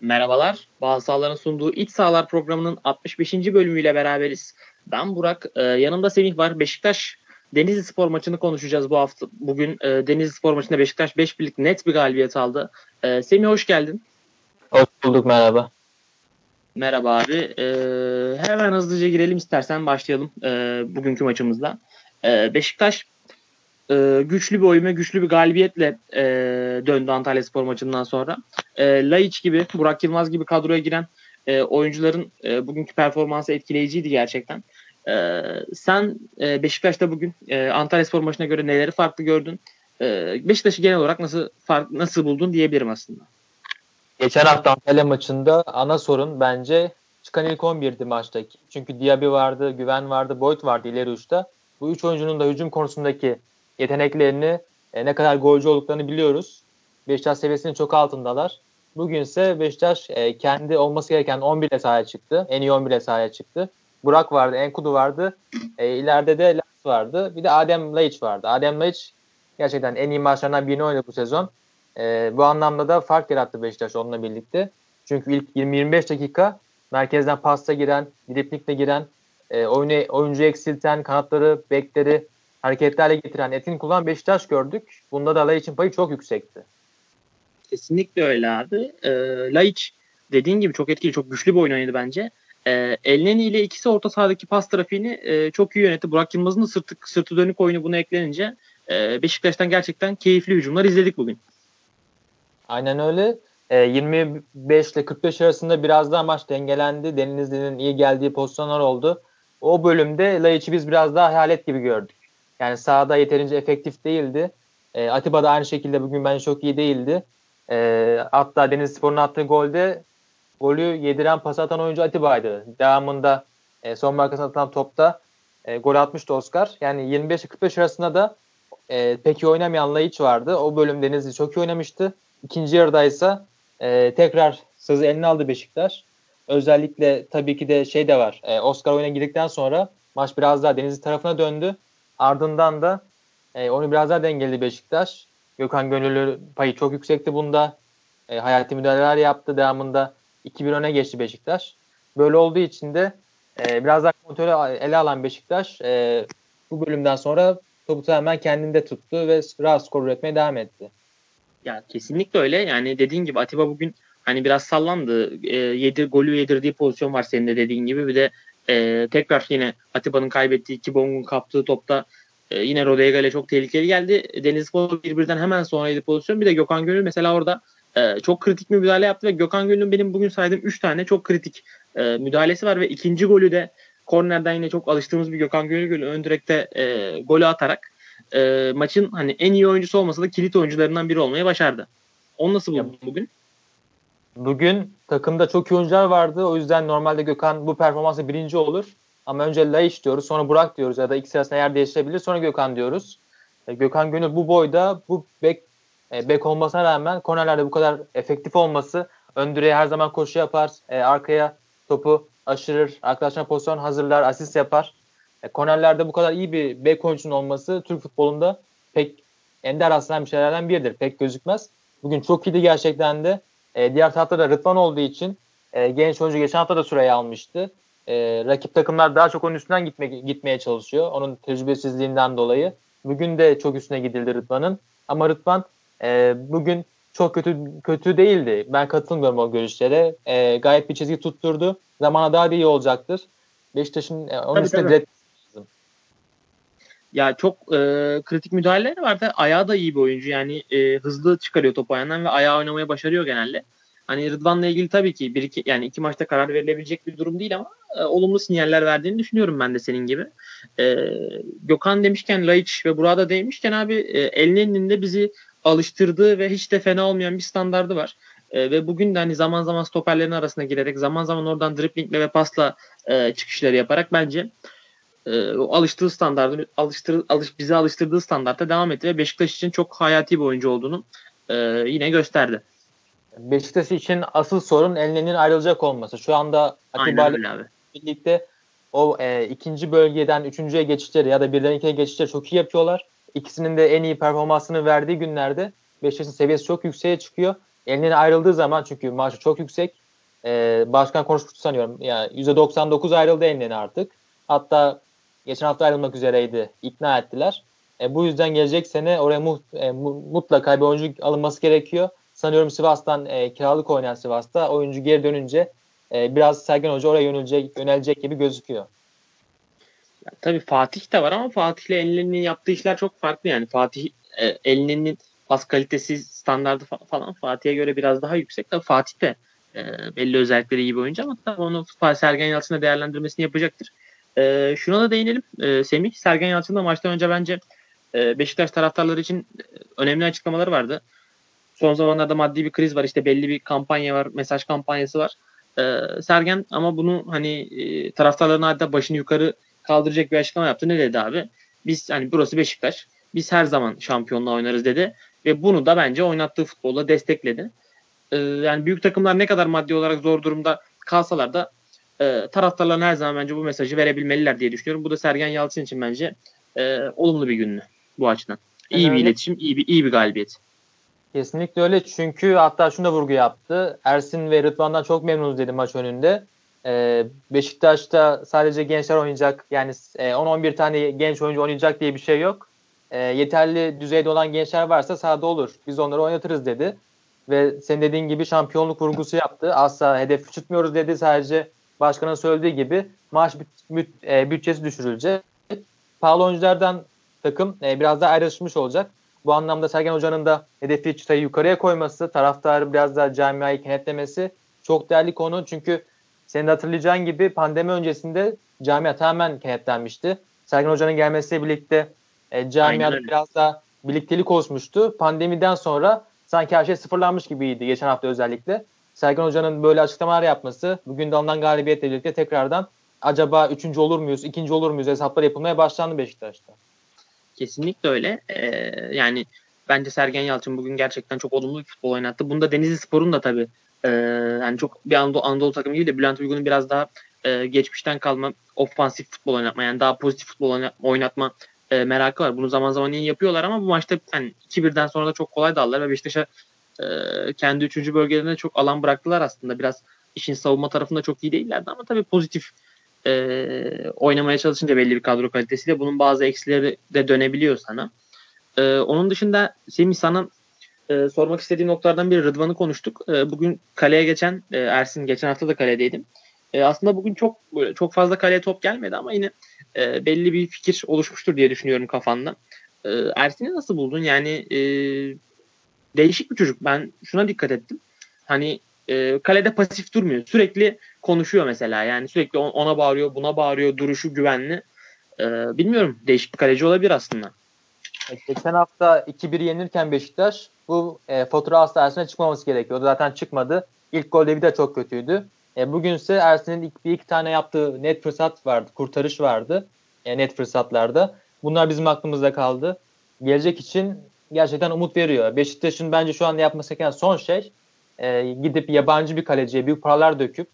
Merhabalar. Bazı sahaların sunduğu İç Sahalar programının 65. bölümüyle beraberiz. Ben Burak. E, yanımda Semih var. Beşiktaş Denizli Spor maçını konuşacağız bu hafta. Bugün e, Denizli Spor maçında Beşiktaş 5 birlik net bir galibiyet aldı. E, Semih hoş geldin. Hoş bulduk merhaba. Merhaba abi. E, hemen hızlıca girelim istersen başlayalım e, bugünkü maçımızla. E, Beşiktaş e, güçlü bir oyun ve güçlü bir galibiyetle e, döndü Antalya Spor maçından sonra. E, Laiç gibi, Burak Yılmaz gibi kadroya giren e, oyuncuların e, bugünkü performansı etkileyiciydi gerçekten. E, sen e, Beşiktaş'ta bugün e, Antalya Spor maçına göre neleri farklı gördün? E, Beşiktaş'ı genel olarak nasıl fark, nasıl buldun diyebilirim aslında. Geçen hafta Antalya maçında ana sorun bence çıkan ilk 11'di maçtaki. Çünkü Diaby vardı, Güven vardı, Boyd vardı ileri uçta. Bu üç oyuncunun da hücum konusundaki yeteneklerini e, ne kadar golcü olduklarını biliyoruz. Beşiktaş seviyesinin çok altındalar. Bugünse Beşiktaş e, kendi olması gereken 11 ile sahaya çıktı. En iyi 11 ile sahaya çıktı. Burak vardı, Enkudu vardı. E, ileride de Lars vardı. Bir de Adem Laiç vardı. Adem Laiç gerçekten en iyi maçlarından birini oynadı bu sezon. E, bu anlamda da fark yarattı Beşiktaş onunla birlikte. Çünkü ilk 20-25 dakika merkezden pasta giren, driplikle giren, e, oyunu, oyuncu eksilten, kanatları, bekleri hareketlerle getiren, etkin kullanan Beşiktaş gördük. Bunda da Laiç'in payı çok yüksekti. Kesinlikle öyle abi. E, Laiç dediğin gibi çok etkili, çok güçlü bir oyun oynadı bence. E, Elneni ile ikisi orta sahadaki pas trafiğini e, çok iyi yönetti. Burak Yılmaz'ın da sırtı, sırtı dönük oyunu buna eklenince e, Beşiktaş'tan gerçekten keyifli hücumlar izledik bugün. Aynen öyle. E, 25 ile 45 arasında biraz daha maç dengelendi. Denizli'nin iyi geldiği pozisyonlar oldu. O bölümde Laiç'i biz biraz daha hayalet gibi gördük. Yani sahada yeterince efektif değildi. E, Atiba da aynı şekilde bugün bence çok iyi değildi. E, hatta Deniz Spor'un attığı golde golü yediren pas atan oyuncu Atiba'ydı. Devamında e, son markasına atılan topta e, gol atmıştı Oscar. Yani 25-45 arasında da e, pek iyi oynamayan Laiç vardı. O bölüm Denizli çok iyi oynamıştı. İkinci yarıdaysa e, tekrar sözü eline aldı Beşiktaş. Özellikle tabii ki de şey de var. E, Oscar oyuna girdikten sonra maç biraz daha Denizli tarafına döndü. Ardından da e, onu biraz daha dengeledi Beşiktaş. Gökhan Gönüllü payı çok yüksekti bunda. E, hayati müdahaleler yaptı. Devamında 2-1 öne geçti Beşiktaş. Böyle olduğu için de e, biraz daha kontrolü ele alan Beşiktaş e, bu bölümden sonra topu tamamen kendinde tuttu ve rahat skor üretmeye devam etti. Ya kesinlikle öyle. Yani dediğin gibi Atiba bugün hani biraz sallandı. E, yedir, golü yedirdiği pozisyon var senin de dediğin gibi. Bir de e, tekrar yine Atiba'nın kaybettiği iki bongun kaptığı topta e, yine Rodega ile çok tehlikeli geldi. Denizspor birbirinden hemen sonraydı pozisyon. Bir de Gökhan Gönül mesela orada e, çok kritik bir müdahale yaptı ve Gökhan Gönül'ün benim bugün saydığım 3 tane çok kritik e, müdahalesi var ve ikinci golü de kornerden yine çok alıştığımız bir Gökhan Gönül golü ön direkte e, golü atarak e, maçın hani en iyi oyuncusu olmasa da kilit oyuncularından biri olmayı başardı. Onu nasıl buldun bugün? Bugün takımda çok iyi oyuncular vardı. O yüzden normalde Gökhan bu performansı birinci olur. Ama önce Laiş diyoruz, sonra Burak diyoruz ya da ikisi arasında yer değiştirebilir, sonra Gökhan diyoruz. E, Gökhan Gönül bu boyda, bu bek, e, bek olmasına rağmen kornerlerde bu kadar efektif olması, ön direğe her zaman koşu yapar, e, arkaya topu aşırır, arkadaşlar pozisyon hazırlar, asist yapar. E, kornerlerde bu kadar iyi bir bek oyuncunun olması Türk futbolunda pek ender rastlanan bir şeylerden biridir. Pek gözükmez. Bugün çok iyiydi gerçekten de. E, diğer tarafta da Rıdvan olduğu için e, genç oyuncu geçen hafta da süreyi almıştı. E, rakip takımlar daha çok onun üstünden gitme, gitmeye çalışıyor. Onun tecrübesizliğinden dolayı. Bugün de çok üstüne gidildi Rıdvan'ın. Ama Rıdvan e, bugün çok kötü kötü değildi. Ben katılmıyorum o görüşlere. E, gayet bir çizgi tutturdu. Zamana daha da iyi olacaktır. Beşiktaş'ın e, onun tabii, üstüne direkt ya çok e, kritik müdahaleleri var da ayağı da iyi bir oyuncu. Yani e, hızlı çıkarıyor topu ayağından ve ayağı oynamayı başarıyor genelde. Hani Rıdvan'la ilgili tabii ki bir iki yani iki maçta karar verilebilecek bir durum değil ama e, olumlu sinyaller verdiğini düşünüyorum ben de senin gibi. E, Gökhan demişken Laiç ve burada demişken abi e, Elneni'nin de bizi alıştırdığı ve hiç de fena olmayan bir standardı var. E, ve bugün de hani zaman zaman stoperlerin arasına girerek zaman zaman oradan driplingle ve pasla e, çıkışları yaparak bence e, alıştığı standartı alıştır, alış, bizi alıştırdığı standarta devam etti ve Beşiktaş için çok hayati bir oyuncu olduğunu e, yine gösterdi. Beşiktaş için asıl sorun Elne'nin ayrılacak olması. Şu anda Atiba birlikte o e, ikinci bölgeden üçüncüye geçişleri ya da birden ikiye geçişleri çok iyi yapıyorlar. İkisinin de en iyi performansını verdiği günlerde Beşiktaş'ın seviyesi çok yükseğe çıkıyor. Eline ayrıldığı zaman çünkü maaşı çok yüksek. E, başkan konuşmuştu sanıyorum. Yani %99 ayrıldı eline artık. Hatta geçen hafta ayrılmak üzereydi. İkna ettiler. E, bu yüzden gelecek sene oraya mu, e, mutlaka bir oyuncu alınması gerekiyor. Sanıyorum Sivas'tan e, kiralık oynayan Sivas'ta oyuncu geri dönünce e, biraz Sergen Hoca oraya yönelecek, yönelecek gibi gözüküyor. Ya, tabii Fatih de var ama Fatih'le Elneni'nin yaptığı işler çok farklı yani. Fatih e, Elneni'nin pas kalitesi standardı falan Fatih'e göre biraz daha yüksek. Tabii Fatih de e, belli özellikleri iyi bir oyuncu ama tabii onu Sergen Yalçın'a değerlendirmesini yapacaktır. E, şuna da değinelim. E, Semih, Sergen Yalçın da maçtan önce bence e, Beşiktaş taraftarları için e, önemli açıklamaları vardı. Son zamanlarda maddi bir kriz var. işte belli bir kampanya var. Mesaj kampanyası var. E, Sergen ama bunu hani e, taraftarların adeta başını yukarı kaldıracak bir açıklama yaptı. Ne dedi abi? Biz hani burası Beşiktaş. Biz her zaman şampiyonluğa oynarız dedi. Ve bunu da bence oynattığı futbolla destekledi. Ee, yani büyük takımlar ne kadar maddi olarak zor durumda kalsalar da e, taraftarların her zaman bence bu mesajı verebilmeliler diye düşünüyorum. Bu da Sergen Yalçın için bence e, olumlu bir gündü bu açıdan. İyi yani bir öyle. iletişim, iyi bir iyi bir galibiyet. Kesinlikle öyle çünkü hatta şunu da vurgu yaptı. Ersin ve Rıdvan'dan çok memnunuz dedi maç önünde. Ee, Beşiktaş'ta sadece gençler oynayacak yani e, 10-11 tane genç oyuncu oynayacak diye bir şey yok. E, yeterli düzeyde olan gençler varsa sahada olur. Biz onları oynatırız dedi. Ve senin dediğin gibi şampiyonluk vurgusu yaptı. Asla hedef küçültmüyoruz dedi. Sadece başkanın söylediği gibi maaş büt, e, bütçesi düşürülecek. Pahalı oyunculardan takım e, biraz daha ayrışmış olacak. Bu anlamda Sergen Hoca'nın da hedefi çıtayı yukarıya koyması, taraftarı biraz daha camiayı kenetlemesi çok değerli konu. Çünkü senin de hatırlayacağın gibi pandemi öncesinde camia tamamen kenetlenmişti. Sergen Hoca'nın gelmesiyle birlikte e, camiada biraz daha birliktelik oluşmuştu. Pandemiden sonra sanki her şey sıfırlanmış gibiydi geçen hafta özellikle. Sergen Hoca'nın böyle açıklamalar yapması, bugün de alınan galibiyetle birlikte tekrardan acaba üçüncü olur muyuz, ikinci olur muyuz hesaplar yapılmaya başlandı Beşiktaş'ta. Kesinlikle öyle. Ee, yani bence Sergen Yalçın bugün gerçekten çok olumlu bir futbol oynattı. Bunda Denizli Spor'un da tabii e, yani çok bir Anadolu, Anadolu takımı değil de Bülent Uygun'un biraz daha e, geçmişten kalma ofansif futbol oynatma yani daha pozitif futbol oynatma e, merakı var. Bunu zaman zaman iyi yapıyorlar ama bu maçta yani 2-1'den sonra da çok kolay daldılar ve Beşiktaş'a e, kendi üçüncü bölgelerinde çok alan bıraktılar aslında. Biraz işin savunma tarafında çok iyi değillerdi ama tabii pozitif e, oynamaya çalışınca belli bir kadro kalitesiyle bunun bazı eksileri de dönebiliyor sana. E, onun dışında Semih sana e, sormak istediğim noktalardan biri Rıdvan'ı konuştuk. E, bugün kaleye geçen e, Ersin geçen hafta da kaledeydim. E, aslında bugün çok böyle çok fazla kaleye top gelmedi ama yine e, belli bir fikir oluşmuştur diye düşünüyorum kafanda. E, Ersin'i nasıl buldun? Yani e, değişik bir çocuk. Ben şuna dikkat ettim. Hani e, kalede pasif durmuyor. Sürekli konuşuyor mesela. Yani sürekli ona bağırıyor, buna bağırıyor. Duruşu güvenli. E, bilmiyorum. Değişik bir kaleci olabilir aslında. Geçen hafta 2-1 yenirken Beşiktaş bu e, fatura asla çıkmaması gerekiyordu. Zaten çıkmadı. İlk golde bir de çok kötüydü. E, bugünse Ersin'in ilk, bir iki tane yaptığı net fırsat vardı. Kurtarış vardı. E, net fırsatlarda. Bunlar bizim aklımızda kaldı. Gelecek için gerçekten umut veriyor. Beşiktaş'ın bence şu anda yapması gereken son şey e, gidip yabancı bir kaleciye büyük paralar döküp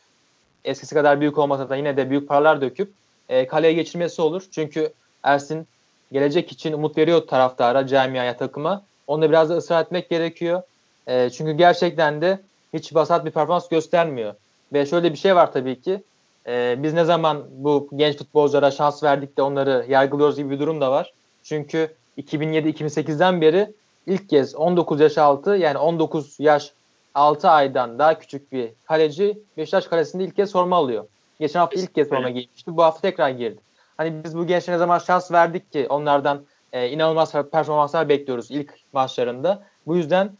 eskisi kadar büyük olmasa da yine de büyük paralar döküp e, kaleye geçirmesi olur. Çünkü Ersin gelecek için umut veriyor taraftara, camiaya, takıma. Onda biraz da ısrar etmek gerekiyor. E, çünkü gerçekten de hiç basat bir performans göstermiyor. Ve şöyle bir şey var tabii ki. E, biz ne zaman bu genç futbolculara şans verdik de onları yargılıyoruz gibi bir durum da var. Çünkü 2007-2008'den beri ilk kez 19 yaş altı yani 19 yaş 6 aydan daha küçük bir kaleci Beşiktaş kalesinde ilk kez forma alıyor. Geçen hafta ilk kez forma giymişti. Bu hafta tekrar girdi. Hani biz bu gençlere zaman şans verdik ki onlardan e, inanılmaz performanslar bekliyoruz ilk maçlarında. Bu yüzden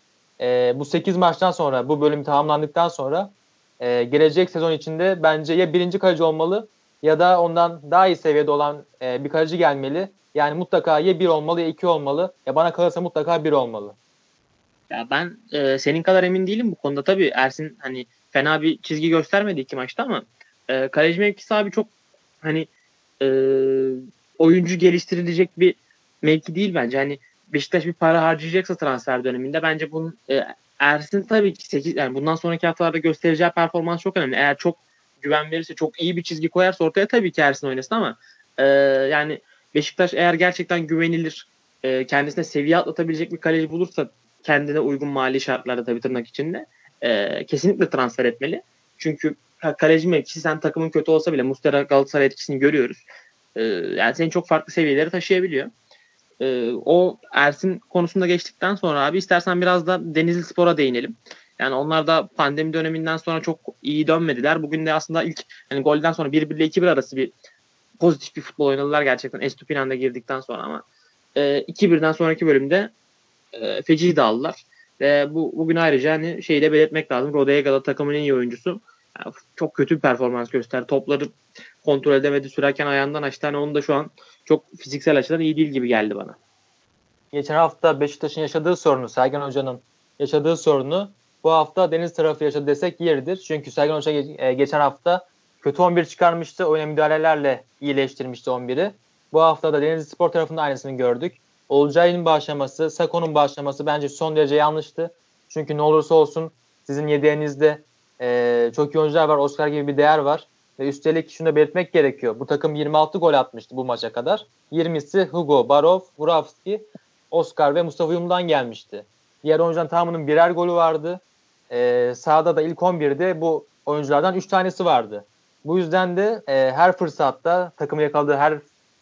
e, bu 8 maçtan sonra bu bölüm tamamlandıktan sonra e, gelecek sezon içinde bence ya birinci kaleci olmalı ya da ondan daha iyi seviyede olan e, bir kaleci gelmeli. Yani mutlaka ya bir olmalı ya iki olmalı. Ya bana kalırsa mutlaka bir olmalı. Ya ben e, senin kadar emin değilim bu konuda. Tabii Ersin hani fena bir çizgi göstermedi iki maçta ama e, kaleci mevkisi abi çok hani e, oyuncu geliştirilecek bir mevki değil bence. Hani Beşiktaş bir para harcayacaksa transfer döneminde bence bunun e, Ersin tabii ki 8 yani bundan sonraki haftalarda göstereceği performans çok önemli. Eğer çok güven verirse, çok iyi bir çizgi koyarsa ortaya tabii ki Ersin oynasın ama e, yani Beşiktaş eğer gerçekten güvenilir, e, kendisine seviye atlatabilecek bir kaleci bulursa kendine uygun mali şartlarda tabii tırnak içinde e, kesinlikle transfer etmeli. Çünkü kaleci mevkisi sen takımın kötü olsa bile Mustera Galatasaray etkisini görüyoruz. E, yani seni çok farklı seviyelere taşıyabiliyor. E, o Ersin konusunda geçtikten sonra abi istersen biraz da Denizli Spor'a değinelim. Yani onlar da pandemi döneminden sonra çok iyi dönmediler. Bugün de aslında ilk hani golden sonra 1-1 ile 2-1 arası bir pozitif bir futbol oynadılar gerçekten Estupinan'da girdikten sonra ama e, 2-1'den sonraki bölümde e, feci dağıldılar. Ve bu bugün ayrıca hani şeyi de belirtmek lazım. Rodega da takımın en iyi oyuncusu. Yani çok kötü bir performans gösterdi. Topları kontrol edemedi sürerken ayağından açtı. Hani onun da şu an çok fiziksel açıdan iyi değil gibi geldi bana. Geçen hafta Beşiktaş'ın yaşadığı sorunu, Sergen Hoca'nın yaşadığı sorunu bu hafta Deniz tarafı yaşadı desek yeridir. Çünkü Sergen Hoca e, geçen hafta kötü 11 çıkarmıştı. Oyuna müdahalelerle iyileştirmişti 11'i. Bu hafta da Denizli Spor tarafında aynısını gördük. Olcay'ın başlaması, Sako'nun başlaması bence son derece yanlıştı. Çünkü ne olursa olsun sizin yedeğinizde e, çok iyi oyuncular var. Oscar gibi bir değer var. Ve üstelik şunu da belirtmek gerekiyor. Bu takım 26 gol atmıştı bu maça kadar. 20'si Hugo, Barov, Vuravski, Oscar ve Mustafa Yum'dan gelmişti. Diğer oyuncuların tamamının birer golü vardı. Ee, sahada da ilk 11'de bu oyunculardan 3 tanesi vardı. Bu yüzden de e, her fırsatta takımı yakaladığı her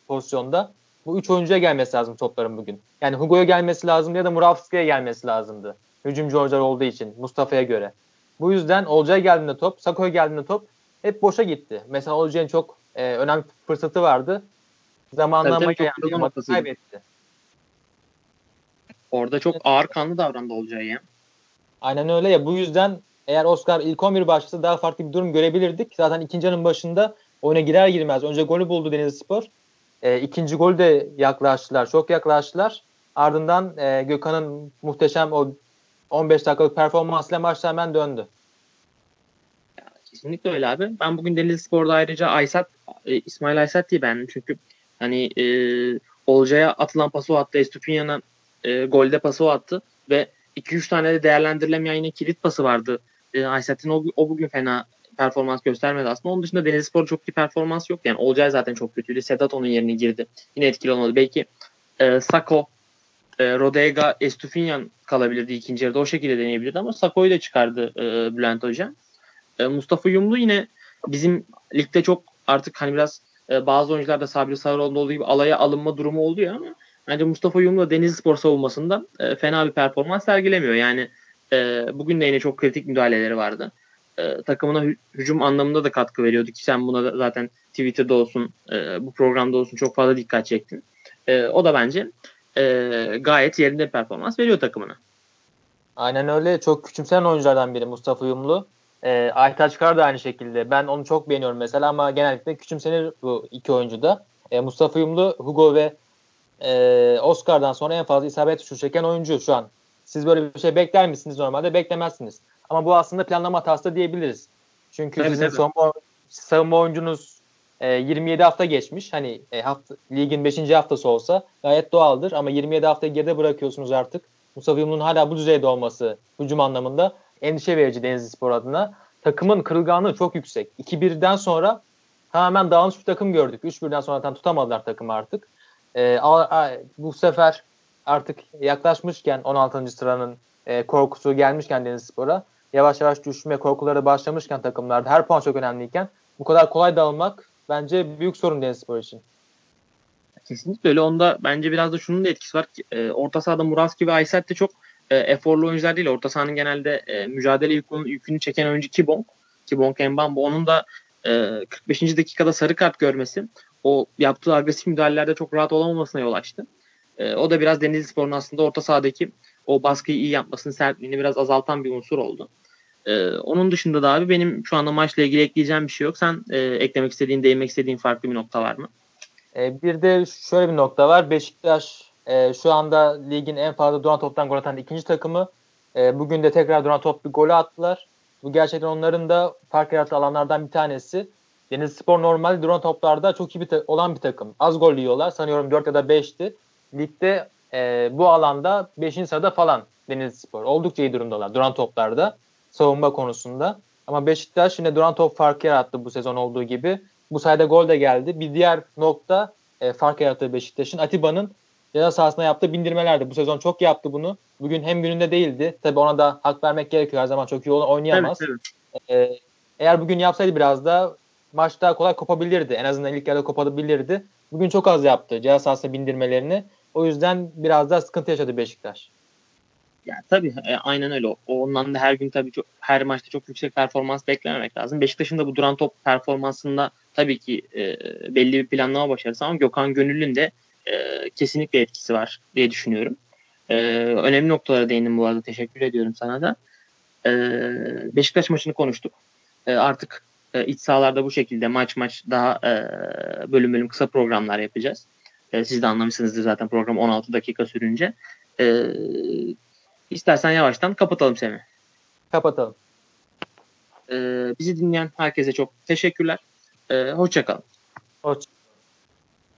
pozisyonda bu 3 oyuncuya gelmesi lazım topların bugün. Yani Hugo'ya gelmesi lazım ya da Muravski'ye gelmesi lazımdı. Hücumcu oyuncular olduğu için Mustafa'ya göre. Bu yüzden Olcay'a geldiğinde top, Sako'ya geldiğinde top hep boşa gitti. Mesela Olcay'ın çok e, önemli fırsatı vardı. Zamanlama yani, kaybetti. Orada çok ağır kanlı davrandı Olcay ya. Aynen öyle ya. Bu yüzden eğer Oscar ilk 11 başlasa daha farklı bir durum görebilirdik. Zaten ikinci yarının başında oyuna girer girmez. Önce golü buldu Denizli Spor. E, ikinci golü de yaklaştılar. Çok yaklaştılar. Ardından e, Gökhan'ın muhteşem o 15 dakikalık performansıyla maç hemen döndü. Kesinlikle öyle abi. Ben bugün Denizli Spor'da ayrıca Aysat, e, İsmail Aysat diye beğendim. Çünkü hani e, Olcay'a atılan pası o attı. Estupinyan'a e, golde pası o attı. Ve 2-3 tane de değerlendirilemeyen yine kilit pası vardı. E, Aysat'ın o, o bugün fena performans göstermedi aslında. Onun dışında Denizli Spor çok iyi performans yok. Yani Olcay zaten çok kötüydü. Sedat onun yerine girdi. Yine etkili olmadı. Belki e, Sako, e, Rodega, Estufinyan kalabilirdi ikinci yarıda. O şekilde deneyebilirdi ama Sako'yu da çıkardı e, Bülent Hoca. E, Mustafa Yumlu yine bizim ligde çok artık hani biraz e, bazı oyuncularda Sabri Sarıoğlu'nda olduğu gibi alaya alınma durumu oluyor ama bence Mustafa Yumlu Denizli Spor savunmasında e, fena bir performans sergilemiyor. Yani e, bugün de yine çok kritik müdahaleleri vardı. E, takımına hü- hücum anlamında da katkı veriyordu ki sen buna da zaten Twitter'da olsun e, bu programda olsun çok fazla dikkat çektin. E, o da bence e, gayet yerinde performans veriyor takımına. Aynen öyle. Çok küçümsenen oyunculardan biri Mustafa Yumlu. E, Aytaç Kar da aynı şekilde. Ben onu çok beğeniyorum mesela ama genellikle küçümsenir bu iki oyuncu da. E, Mustafa Yumlu, Hugo ve e, Oscar'dan sonra en fazla isabet şut çeken oyuncu şu an. Siz böyle bir şey bekler misiniz normalde? Beklemezsiniz. Ama bu aslında planlama hatası da diyebiliriz. Çünkü evet, sizin savunma, savunma oyuncunuz e, 27 hafta geçmiş. Hani e, hafta, ligin 5. haftası olsa gayet doğaldır. Ama 27 hafta geride bırakıyorsunuz artık. Mustafa Yumlu'nun hala bu düzeyde olması hücum anlamında endişe verici Denizli Spor adına. Takımın kırılganlığı çok yüksek. 2-1'den sonra tamamen dağılmış bir takım gördük. 3-1'den sonra tutamadılar takımı artık. E, a, a, bu sefer artık yaklaşmışken 16. sıranın e, korkusu gelmişken Denizli Spor'a yavaş yavaş düşme korkuları başlamışken takımlarda her puan çok önemliyken bu kadar kolay dağılmak bence büyük sorun Denizli Spor için. Kesinlikle öyle. Onda bence biraz da şunun da etkisi var. E, orta sahada Muraski ve Aysel de çok e, eforlu oyuncular değil. Orta sahanın genelde e, mücadele yükünü, yükünü çeken oyuncu Kibong. Kibong Mbambo. Onun da e, 45. dakikada sarı kart görmesi o yaptığı agresif müdahalelerde çok rahat olamamasına yol açtı. E, o da biraz Denizli Spor'un aslında orta sahadaki o baskıyı iyi yapmasını, sertliğini biraz azaltan bir unsur oldu. E, onun dışında da abi benim şu anda maçla ilgili ekleyeceğim bir şey yok. Sen e, eklemek istediğin, değinmek istediğin farklı bir nokta var mı? E, bir de şöyle bir nokta var. Beşiktaş e, şu anda ligin en fazla duran toptan gol atan ikinci takımı. E, bugün de tekrar duran top bir golü attılar. Bu gerçekten onların da fark yarattığı alanlardan bir tanesi. Denizli Spor normalde duran toplarda çok iyi bir olan bir takım. Az gol yiyorlar. Sanıyorum 4 ya da 5'ti. Ligde e, bu alanda 5. sırada falan Denizli Spor. Oldukça iyi durumdalar duran toplarda. Savunma konusunda. Ama Beşiktaş yine duran top farkı yarattı bu sezon olduğu gibi. Bu sayede gol de geldi. Bir diğer nokta e, fark yarattığı Beşiktaş'ın Atiba'nın ceza sahasına yaptığı bindirmelerdi. Bu sezon çok yaptı bunu. Bugün hem gününde değildi. Tabi ona da hak vermek gerekiyor. Her zaman çok iyi oynayamaz. Evet, evet. Ee, eğer bugün yapsaydı biraz da maç daha kolay kopabilirdi. En azından ilk yarıda kopabilirdi. Bugün çok az yaptı ceza sahasına bindirmelerini. O yüzden biraz daha sıkıntı yaşadı Beşiktaş. Ya tabii e, aynen öyle. Ondan da her gün tabii çok, her maçta çok yüksek performans beklememek lazım. Beşiktaş'ın da bu duran top performansında tabii ki e, belli bir planlama başarısı ama Gökhan Gönül'ün de e, kesinlikle etkisi var diye düşünüyorum. E, önemli noktalara değindim bu arada. Teşekkür ediyorum sana da. E, Beşiktaş maçını konuştuk. E, artık e, iç sahalarda bu şekilde maç maç daha e, bölüm bölüm kısa programlar yapacağız. E, siz de anlamışsınızdır zaten program 16 dakika sürünce. E, istersen yavaştan kapatalım seni. Kapatalım. E, bizi dinleyen herkese çok teşekkürler. E, hoşçakalın. Hoşçakalın.